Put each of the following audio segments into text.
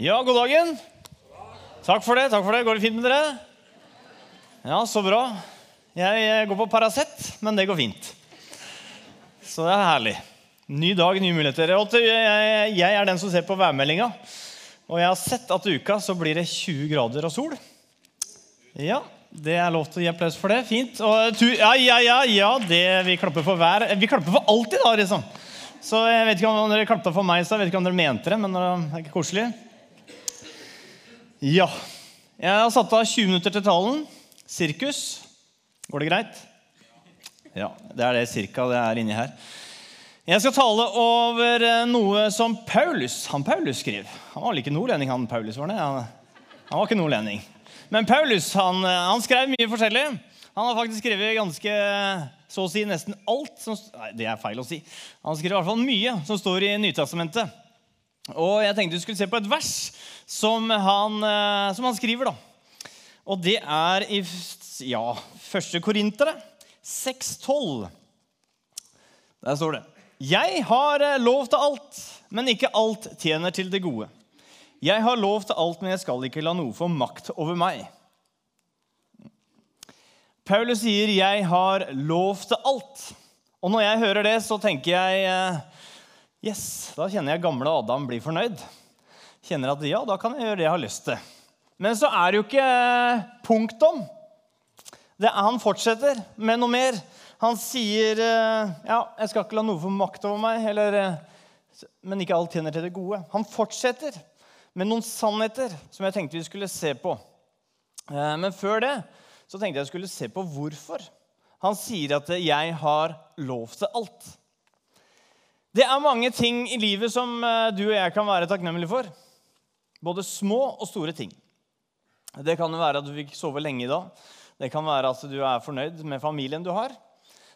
Ja, god dagen. Takk for det. takk for det. Går det fint med dere? Ja, så bra. Jeg eh, går på Paracet, men det går fint. Så det er herlig. Ny dag, nye muligheter. Jeg er den som ser på værmeldinga. Og jeg har sett at i uka så blir det 20 grader og sol. Ja, det er lov til å gi applaus for det. Fint. Og tu, ja, ja, ja, ja, det, vi klapper for hver Vi klapper for alltid, da, liksom. Så jeg vet ikke om dere klappa for meg, så jeg vet ikke om dere mente det, men det er ikke koselig. Ja. Jeg har satt av 20 minutter til talen. Sirkus. Går det greit? Ja, det er det cirka det er inni her. Jeg skal tale over eh, noe som Paulus han Paulus skrev. Han var vel ikke nordlending, han Paulus, var det? Han, han var ikke nordlending. Men Paulus han, eh, han skrev mye forskjellig. Han har faktisk skrevet ganske så å si nesten alt som Nei, det er feil å si. Han skrev i hvert fall mye som står i Nytestamentet. Og jeg tenkte vi skulle se på et vers som han, eh, som han skriver. da. Og det er i ja, 1. Korintere 6,12. Der står det Jeg har eh, lov til alt, men ikke alt tjener til det gode. Jeg har lov til alt, men jeg skal ikke la noe få makt over meg. Paulus sier 'jeg har lov til alt'. Og når jeg hører det, så tenker jeg eh, Yes, da kjenner jeg gamle Adam blir fornøyd. Kjenner at ja, da kan jeg gjøre det jeg har lyst til. Men så er det jo ikke eh, punktum. Han fortsetter med noe mer. Han sier eh, ja, jeg skal ikke la noe få makt over meg, eller, eh, men ikke alt tjener til det gode. Han fortsetter med noen sannheter som jeg tenkte vi skulle se på. Men før det så tenkte jeg jeg skulle se på hvorfor. Han sier at 'jeg har lov til alt'. Det er mange ting i livet som eh, du og jeg kan være takknemlige for. Både små og store ting. Det kan jo være at du fikk sove lenge i dag. Det kan være at du er fornøyd med familien du har.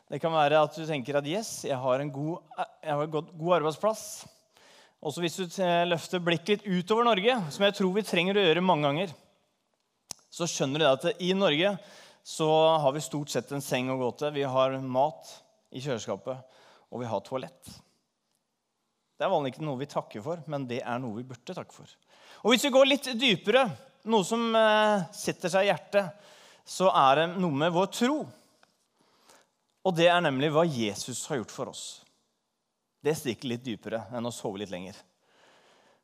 Det kan være at du tenker at 'yes, jeg har en god, har en god, god arbeidsplass'. Også hvis du eh, løfter blikket litt utover Norge, som jeg tror vi trenger å gjøre mange ganger, så skjønner du at i Norge så har vi stort sett en seng å gå til. Vi har mat i kjøleskapet, og vi har toalett. Det er vanlig ikke noe vi takker for, men det er noe vi burde takke for. Og Hvis vi går litt dypere, noe som eh, setter seg i hjertet, så er det noe med vår tro. Og det er nemlig hva Jesus har gjort for oss. Det stikker litt dypere enn å sove litt lenger.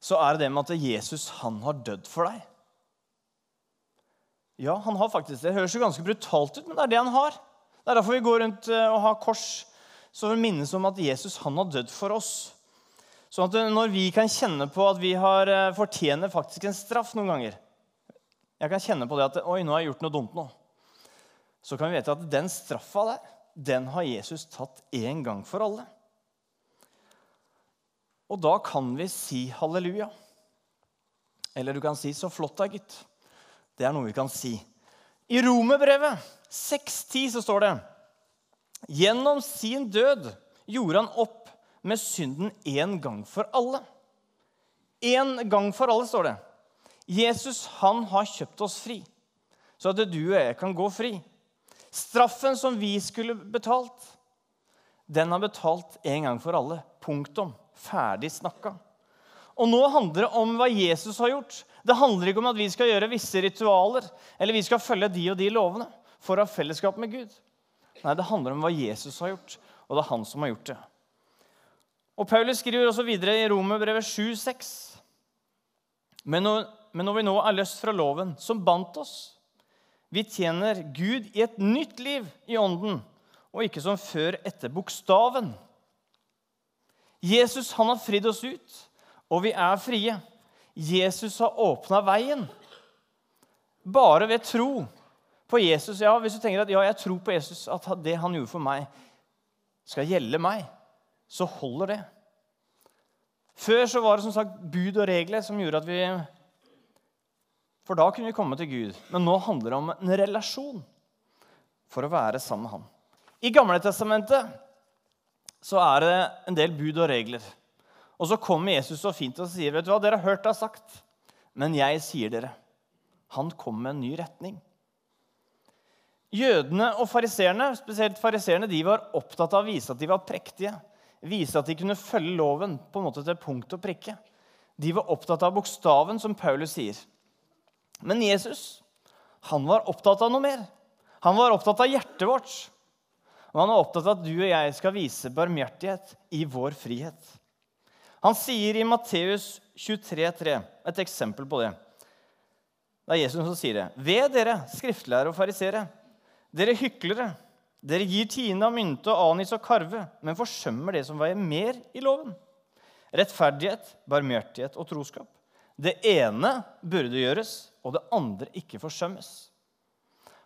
Så er det det med at Jesus han har dødd for deg. Ja, han har faktisk det. Det høres jo ganske brutalt ut, men det er det han har. Det er derfor vi går rundt eh, og har kors, så vi minnes om at Jesus han har dødd for oss. Sånn at når vi kan kjenne på at vi har eh, fortjener faktisk en straff noen ganger Jeg kan kjenne på det at oi, nå har jeg gjort noe dumt nå. Så kan vi vite at den straffa der, den har Jesus tatt én gang for alle. Og da kan vi si halleluja. Eller du kan si 'så flott da, gutt'. Det er noe vi kan si. I Romerbrevet 6.10 så står det Gjennom sin død gjorde han opp med synden en gang for alle. En gang for alle, står det. Jesus han har kjøpt oss fri, så at du og jeg kan gå fri. Straffen som vi skulle betalt, den har betalt en gang for alle. Punktum. Ferdig snakka. Og nå handler det om hva Jesus har gjort. Det handler ikke om at vi skal gjøre visse ritualer eller vi skal følge de og de lovene for å ha fellesskap med Gud. Nei, det handler om hva Jesus har gjort, og det er han som har gjort det. Og Paulus skriver også videre i Romerbrevet 7,6.: men, men når vi nå er løst fra loven, som bandt oss Vi tjener Gud i et nytt liv i ånden, og ikke som før etter bokstaven. Jesus han har fridd oss ut, og vi er frie. Jesus har åpna veien. Bare ved tro på Jesus. Ja, Hvis du tenker at ja, jeg tror på Jesus, at det han gjorde for meg, skal gjelde meg, så holder det. Før så var det som sagt bud og regler som gjorde at vi For da kunne vi komme til Gud. Men nå handler det om en relasjon for å være sammen med Han. I Gamle Testamentet så er det en del bud og regler. Og så kommer Jesus så fint og sier, vet du hva, dere har hørt det sagt, men jeg sier dere. Han kom med en ny retning. Jødene og fariseerne spesielt fariseerne, de var opptatt av å vise at de var prektige. Vise at de kunne følge loven på en måte til punkt og prikke. De var opptatt av bokstaven, som Paulus sier. Men Jesus han var opptatt av noe mer. Han var opptatt av hjertet vårt. Og han er opptatt av at du og jeg skal vise barmhjertighet i vår frihet. Han sier i Matteus 23,3 et eksempel på det. Det er Jesus som sier det. Ved dere, skriftlærere og farisere, dere hyklere. Dere gir tiende av mynte og anis og karve, men forsømmer det som veier mer i loven. Rettferdighet, barmhjertighet og troskap. Det ene burde gjøres, og det andre ikke forsømmes.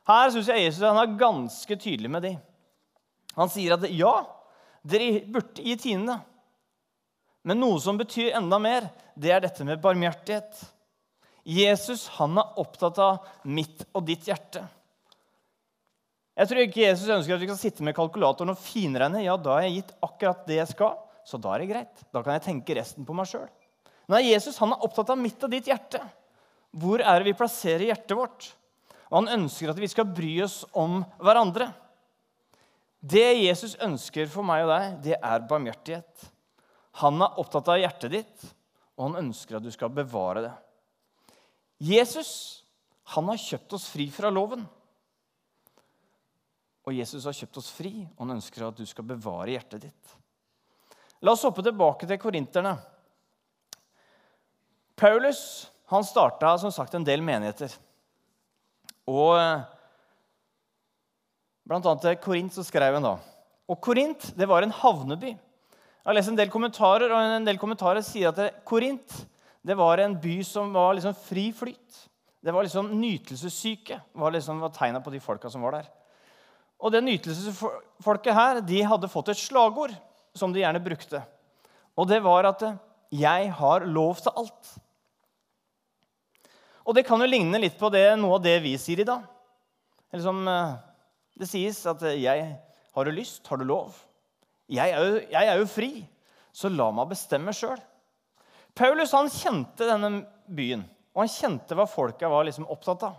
Her syns jeg Jesus er ganske tydelig med de. Han sier at ja, dere burde gi tiende. Men noe som betyr enda mer, det er dette med barmhjertighet. Jesus han er opptatt av mitt og ditt hjerte. Jeg tror ikke Jesus ønsker at vi skal sitte med kalkulatoren og finregne. Ja, da har jeg gitt akkurat det jeg skal, så da er det greit. Da kan jeg tenke resten på meg sjøl. Nei, Jesus han er opptatt av mitt og ditt hjerte. Hvor er det vi plasserer hjertet vårt? Og han ønsker at vi skal bry oss om hverandre. Det Jesus ønsker for meg og deg, det er barmhjertighet. Han er opptatt av hjertet ditt, og han ønsker at du skal bevare det. Jesus han har kjøpt oss fri fra loven. Og Jesus har kjøpt oss fri, og han ønsker at du skal bevare hjertet ditt. La oss hoppe tilbake til korinterne. Paulus han starta som sagt en del menigheter. Og blant annet til Korint så skrev han da. Og Korint det var en havneby. Jeg har lest en del kommentarer, og en del kommentarer sier at Korint det var en by som var liksom fri flyt. Det var liksom Nytelsessyke var liksom tegna på de folka som var der. Og det nytelsesfolket her de hadde fått et slagord som de gjerne brukte. Og det var at 'Jeg har lov til alt'. Og det kan jo ligne litt på det, noe av det vi sier i dag. Eller som eh, det sies at 'jeg har du lyst, har du lov'. Jeg er jo, jeg er jo fri, så la meg bestemme sjøl. Paulus han kjente denne byen, og han kjente hva folka var liksom opptatt av.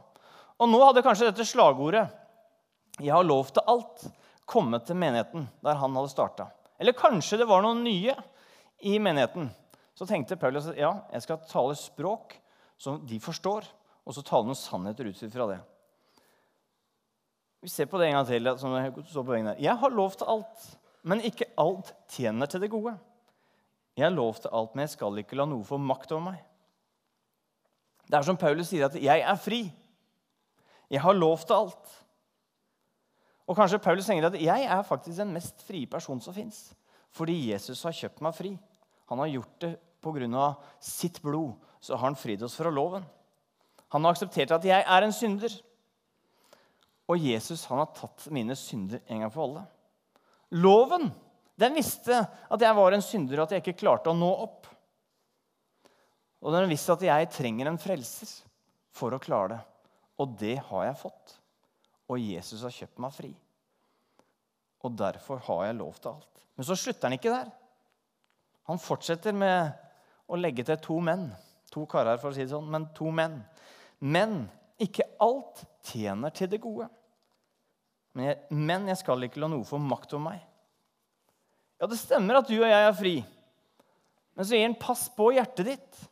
Og nå hadde kanskje dette slagordet 'Jeg har lov til alt' komme til menigheten der han hadde starta. Eller kanskje det var noen nye i menigheten. Så tenkte Paulus ja, jeg skal tale språk som de forstår, og så tale noen sannheter ut fra det. Vi ser på det en gang til. som jeg står på veien der. Jeg har lov til alt, men ikke alt tjener til det gode. Jeg har lov til alt, men jeg skal ikke la noe få makt over meg. Det er som Paulus sier, at 'jeg er fri'. Jeg har lov til alt. Og kanskje Paulus tenker at 'jeg er faktisk den mest frie personen som fins'. Fordi Jesus har kjøpt meg fri. Han har gjort det pga. sitt blod. Så har han fridd oss fra loven. Han har akseptert at jeg er en synder. Og Jesus han har tatt mine synder en gang for alle. Loven den visste at jeg var en synder, og at jeg ikke klarte å nå opp. Og den visste at jeg trenger en frelser for å klare det. Og det har jeg fått og Jesus har kjøpt meg fri. Og derfor har jeg lov til alt. Men så slutter han ikke der. Han fortsetter med å legge til to menn. To karer, for å si det sånn, men to menn. Men ikke alt tjener til det gode. Men jeg, men jeg skal ikke la noe få makt over meg. Ja, det stemmer at du og jeg er fri. Men så gir han pass på hjertet ditt.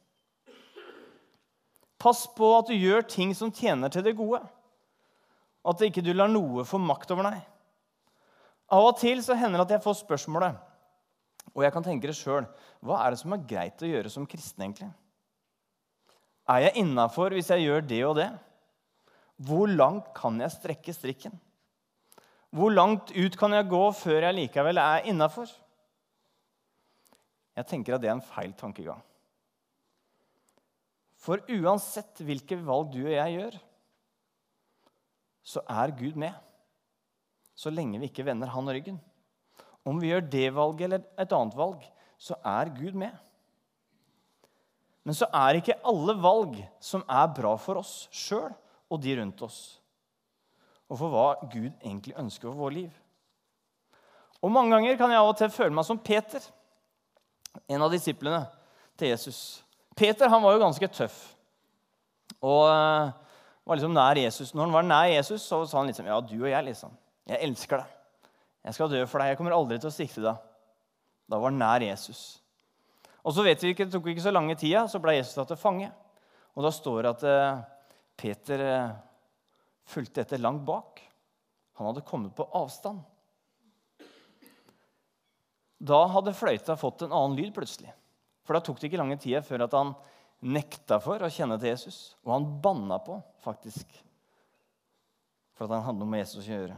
Pass på at du gjør ting som tjener til det gode. At ikke du lar noe få makt over deg. Av og til så hender det at jeg får spørsmålet, og jeg kan tenke det sjøl Hva er det som er greit å gjøre som kristen, egentlig? Er jeg innafor hvis jeg gjør det og det? Hvor langt kan jeg strekke strikken? Hvor langt ut kan jeg gå før jeg likevel er innafor? Jeg tenker at det er en feil tankegang. For uansett hvilke valg du og jeg gjør, så er Gud med. Så lenge vi ikke vender han ryggen. Om vi gjør det valget eller et annet valg, så er Gud med. Men så er ikke alle valg som er bra for oss sjøl og de rundt oss. Og for hva Gud egentlig ønsker for vår liv. Og Mange ganger kan jeg av og til føle meg som Peter, en av disiplene til Jesus. Peter han var jo ganske tøff. Og eh, var liksom nær Jesus. Når han var nær Jesus, så sa han liksom Ja, du og jeg, liksom. Jeg elsker deg. Jeg skal dø for deg. Jeg kommer aldri til å svikte deg. Da var han nær Jesus. Og så vet vi ikke, Det tok ikke så lange tida, så ble Jesus tatt til fange. Og da står det at eh, Peter eh, fulgte etter langt bak. Han hadde kommet på avstand. Da hadde fløyta fått en annen lyd plutselig. For da tok det ikke lange tida før at han nekta for å kjenne til Jesus. Og han banna på, faktisk, for at han hadde noe med Jesus å gjøre.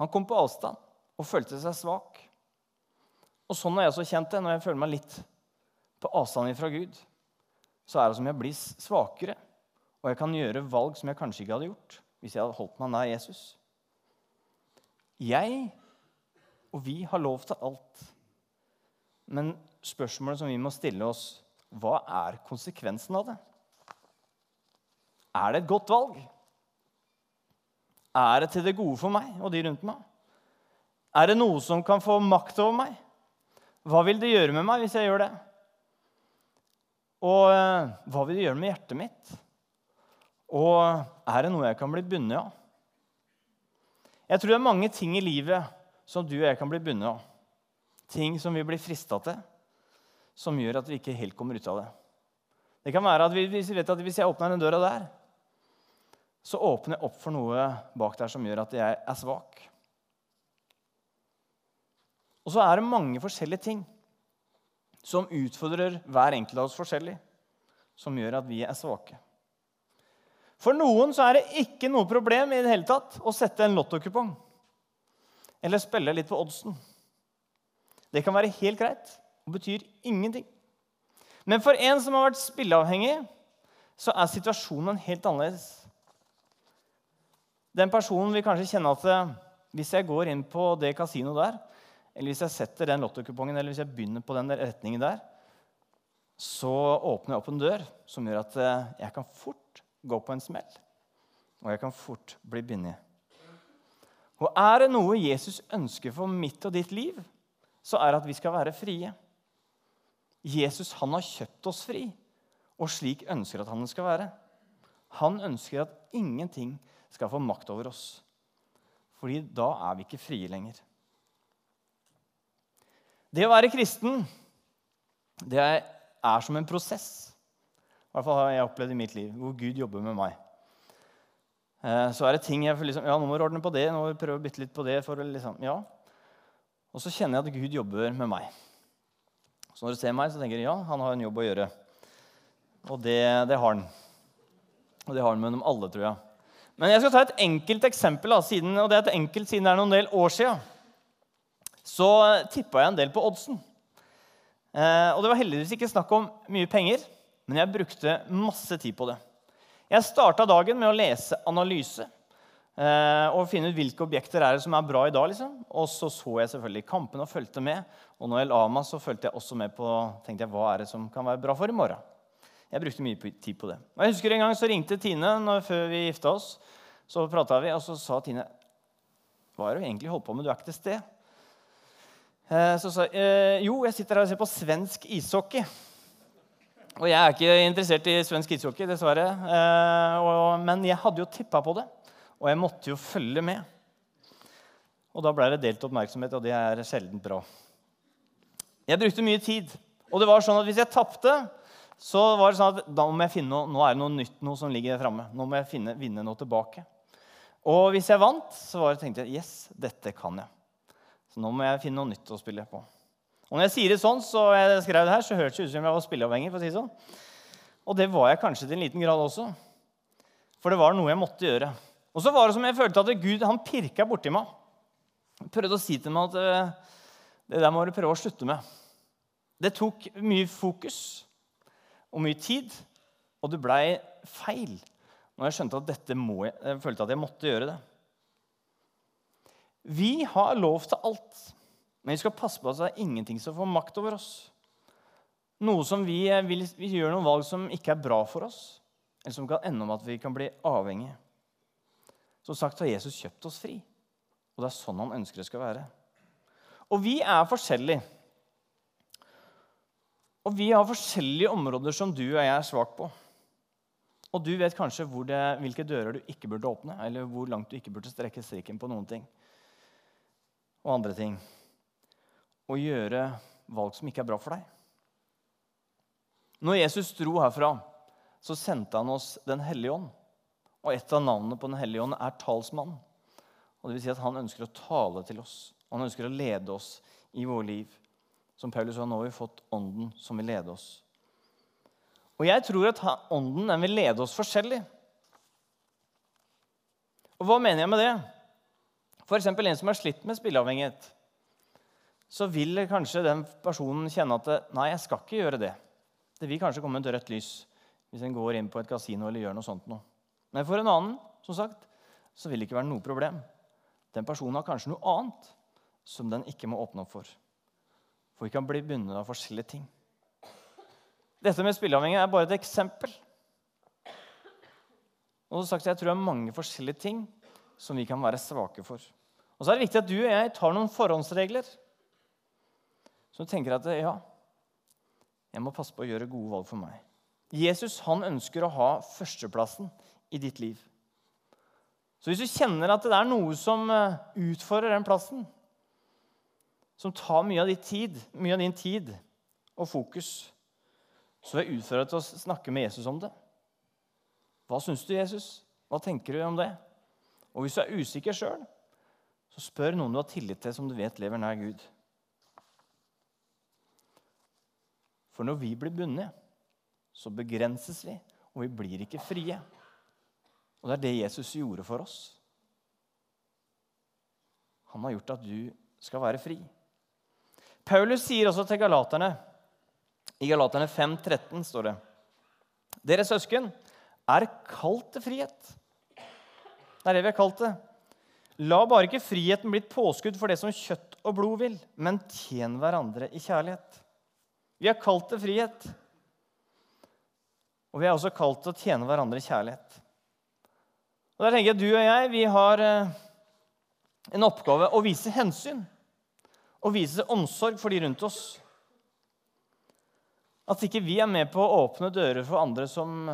Han kom på avstand og følte seg svak. Og sånn har jeg også kjent det når jeg føler meg litt på avstand fra Gud. Så er det som jeg blir svakere, og jeg kan gjøre valg som jeg kanskje ikke hadde gjort hvis jeg hadde holdt meg nær Jesus. Jeg og vi har lov til alt. Men spørsmålet som vi må stille oss, hva er konsekvensen av det? Er det et godt valg? Er det til det gode for meg og de rundt meg? Er det noe som kan få makt over meg? Hva vil det gjøre med meg hvis jeg gjør det? Og eh, hva vil det gjøre med hjertet mitt? Og er det noe jeg kan bli bundet av? Jeg tror det er mange ting i livet som du og jeg kan bli bundet av. Ting som vi blir frista til, som gjør at vi ikke helt kommer ut av det. Det kan være at hvis, vi vet at hvis jeg åpner den døra der, så åpner jeg opp for noe bak der som gjør at jeg er svak. Og så er det mange forskjellige ting som utfordrer hver enkelt av oss forskjellig, som gjør at vi er svake. For noen så er det ikke noe problem i det hele tatt å sette en lottokupong eller spille litt på oddsen. Det kan være helt greit og betyr ingenting. Men for en som har vært spilleavhengig, så er situasjonen helt annerledes. Den personen vil kanskje kjenne at eh, hvis jeg går inn på det kasinoet der, eller hvis jeg setter den lottokupongen eller hvis jeg begynner på den retningen der, så åpner jeg opp en dør som gjør at eh, jeg kan fort gå på en smell. Og jeg kan fort bli bindet. Og er det noe Jesus ønsker for mitt og ditt liv, så er det at vi skal være frie. Jesus han har kjøpt oss fri, og slik ønsker at han skal være. Han ønsker at ingenting skal få makt over oss, fordi da er vi ikke frie lenger. Det å være kristen, det er, som en prosess. I hvert fall har jeg opplevd i mitt liv, hvor Gud jobber med meg. Eh, så er det ting jeg liksom, ja, nå må du ordne på det, nå må du prøve å bytte litt på det. for liksom, ja. Og så kjenner jeg at Gud jobber med meg. Når du ser meg, så tenker du ja, han har en jobb å gjøre. Og det, det har han. Og det har han med dem alle, tror jeg. Men jeg skal ta et enkelt eksempel. Da, siden, og det er et enkelt siden det er noen del år siden. Så tippa jeg en del på oddsen. Eh, og det var heldigvis ikke snakk om mye penger, men jeg brukte masse tid på det. Jeg starta dagen med å lese analyse og finne ut hvilke objekter er det som er bra i dag. Liksom. Og så så jeg selvfølgelig kampene og fulgte med. Og når jeg la meg, så fulgte jeg også med på tenkte jeg, hva er det som kan være bra for i morgen. Jeg brukte mye tid på det. Og jeg husker En gang så ringte Tine når, før vi gifta oss. Så prata vi, og så sa Tine Hva er det du egentlig holdt på med? Du er ikke til sted. Eh, så sa jeg eh, jo, jeg sitter her og ser på svensk ishockey. Og jeg er ikke interessert i svensk ishockey, dessverre. Eh, men jeg hadde jo tippa på det, og jeg måtte jo følge med. Og da ble det delt oppmerksomhet, og det er sjelden bra. Jeg brukte mye tid. Og det var sånn at hvis jeg tapte, så var det sånn at da må jeg finne noe, nå er det noe nytt noe som ligger framme. Nå må jeg finne, vinne noe tilbake. Og hvis jeg vant, så det, tenkte jeg yes, dette kan jeg. Så nå må jeg finne noe nytt å spille på. Og når jeg sier det sånn, så jeg skrev det her, så hørtes det ut som jeg var spilleavhengig. for å si det sånn. Og det var jeg kanskje til en liten grad også. For det var noe jeg måtte gjøre. Og så var det som jeg følte at Gud han pirka borti meg. Jeg prøvde å si til meg at eh, det der må du prøve å slutte med. Det tok mye fokus og mye tid, og det blei feil når jeg skjønte at dette må jeg, jeg følte at jeg måtte gjøre det. Vi har lov til alt. Men vi skal passe på at det er ingenting som får makt over oss. Noe som vi, eh, vil, vi gjør noen valg som ikke er bra for oss, eller som kan ende om at vi kan bli avhengige. Som sagt har Jesus kjøpt oss fri, og det er sånn han ønsker det skal være. Og vi er forskjellige. Og vi har forskjellige områder som du og jeg er svak på. Og du vet kanskje det, hvilke dører du ikke burde åpne, eller hvor langt du ikke burde strekke strikken på noen ting. Og andre ting å gjøre valg som ikke er bra for deg. Når Jesus dro herfra, så sendte han oss Den hellige ånd. Og et av navnene på Den hellige ånd er talsmann. Og det vil si at Han ønsker å tale til oss. Han ønsker å lede oss i vårt liv. Som Paulus sa, nå har vi fått Ånden som vil lede oss. Og jeg tror at Ånden den vil lede oss forskjellig. Og hva mener jeg med det? F.eks. en som har slitt med spilleavhengighet. Så vil kanskje den personen kjenne at nei, jeg skal ikke gjøre det. Det vil kanskje komme et rødt lys hvis en går inn på et kasino eller gjør noe sånt noe. Men for en annen som sagt, så vil det ikke være noe problem. Den personen har kanskje noe annet som den ikke må åpne opp for. For vi kan bli bundet av forskjellige ting. Dette med spilleavhengig er bare et eksempel. Og sagt, Jeg tror det er mange forskjellige ting som vi kan være svake for. Og så er det viktig at du og jeg tar noen forhåndsregler. Så du tenker at ja, jeg må passe på å gjøre gode valg for meg. Jesus han ønsker å ha førsteplassen i ditt liv. Så hvis du kjenner at det er noe som eh, utfordrer den plassen, som tar mye av, tid, mye av din tid og fokus, så vil jeg utfordre deg til å snakke med Jesus om det. Hva syns du, Jesus? Hva tenker du om det? Og hvis du er usikker sjøl, så spør noen du har tillit til, som du vet lever nær Gud. For når vi blir bundet, så begrenses vi, og vi blir ikke frie. Og det er det Jesus gjorde for oss. Han har gjort at du skal være fri. Paulus sier også til galaterne I Galaterne 5,13 står det Dere søsken er kalt til frihet. Det er det vi er kalt til. La bare ikke friheten bli et påskudd for det som kjøtt og blod vil, men tjen hverandre i kjærlighet. Vi er kalt til frihet. Og vi er også kalt til å tjene hverandre i kjærlighet. Og tenker jeg Du og jeg vi har eh, en oppgave å vise hensyn Å vise omsorg for de rundt oss. At ikke vi er med på å åpne dører for andre som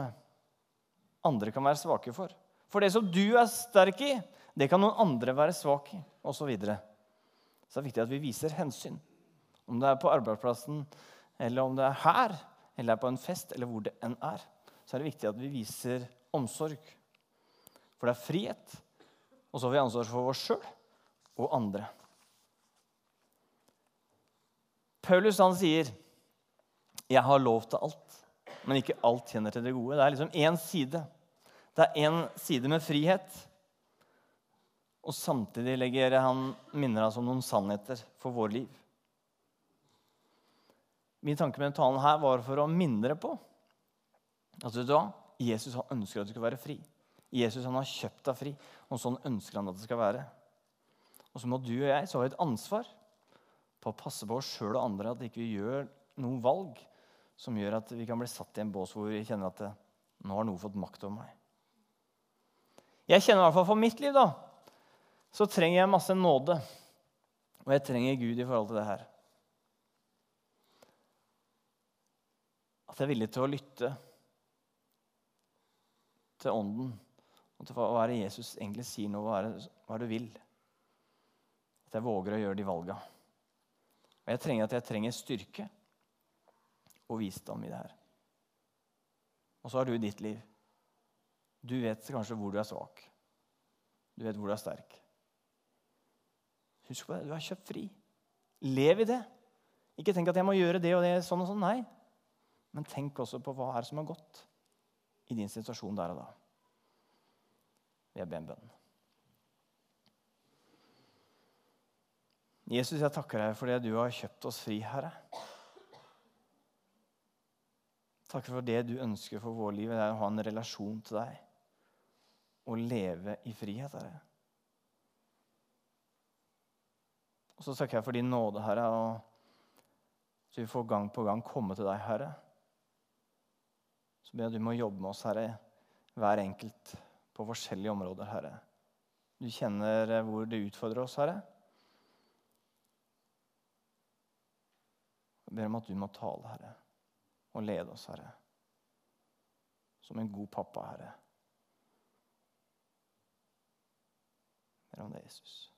andre kan være svake for. For det som du er sterk i, det kan noen andre være svak i, osv. Så, videre. så det er viktig at vi viser hensyn. Om det er på arbeidsplassen, eller om det er her, eller er på en fest, eller hvor det enn er, så er det viktig at vi viser omsorg. For det er frihet. Og så har vi ansvar for oss sjøl og andre. Paulus han sier, 'Jeg har lov til alt, men ikke alt kjenner til det gode'. Det er liksom én side. Det er én side med frihet. Og samtidig legger han minner oss om noen sannheter for vår liv. Min tanke med denne talen her var for å minne dere på at du hva? Jesus han ønsker at du skal være fri. Jesus han har kjøpt deg fri, og sånn ønsker han at det skal være. Og så må du og jeg så ha et ansvar på å passe på oss sjøl og andre at vi ikke gjør noen valg som gjør at vi kan bli satt i en bås hvor vi kjenner at det, nå har noe fått makt over meg. Jeg kjenner i hvert fall for mitt liv da, så trenger jeg masse nåde. Og jeg trenger Gud i forhold til det her. At jeg er villig til å lytte til Ånden og hva er det Jesus egentlig sier nå, hva er det, hva du vil. At jeg våger å gjøre de valga. Og jeg trenger at jeg trenger styrke og visdom i det her. Og så har du ditt liv. Du vet kanskje hvor du er svak. Du vet hvor du er sterk. Husk på det. Du er kjøpt fri. Lev i det. Ikke tenk at jeg må gjøre det og det sånn og sånn. Nei. Men tenk også på hva er det som er godt i din situasjon der og da. Vi ber en bønn. Jesus, jeg takker deg for det du har kjøpt oss fri, Herre. Takk for det du ønsker for vår liv, det er å ha en relasjon til deg. Og leve i frihet, Herre. Og så takker jeg for din nåde, Herre, og så vi får gang på gang komme til deg, Herre. Så ber jeg at du må jobbe med oss, Herre, hver enkelt på forskjellige områder, Herre. Du kjenner hvor det utfordrer oss, Herre. Jeg ber om at du må tale, Herre, og lede oss, Herre. Som en god pappa, Herre. Jeg ber om det, Jesus.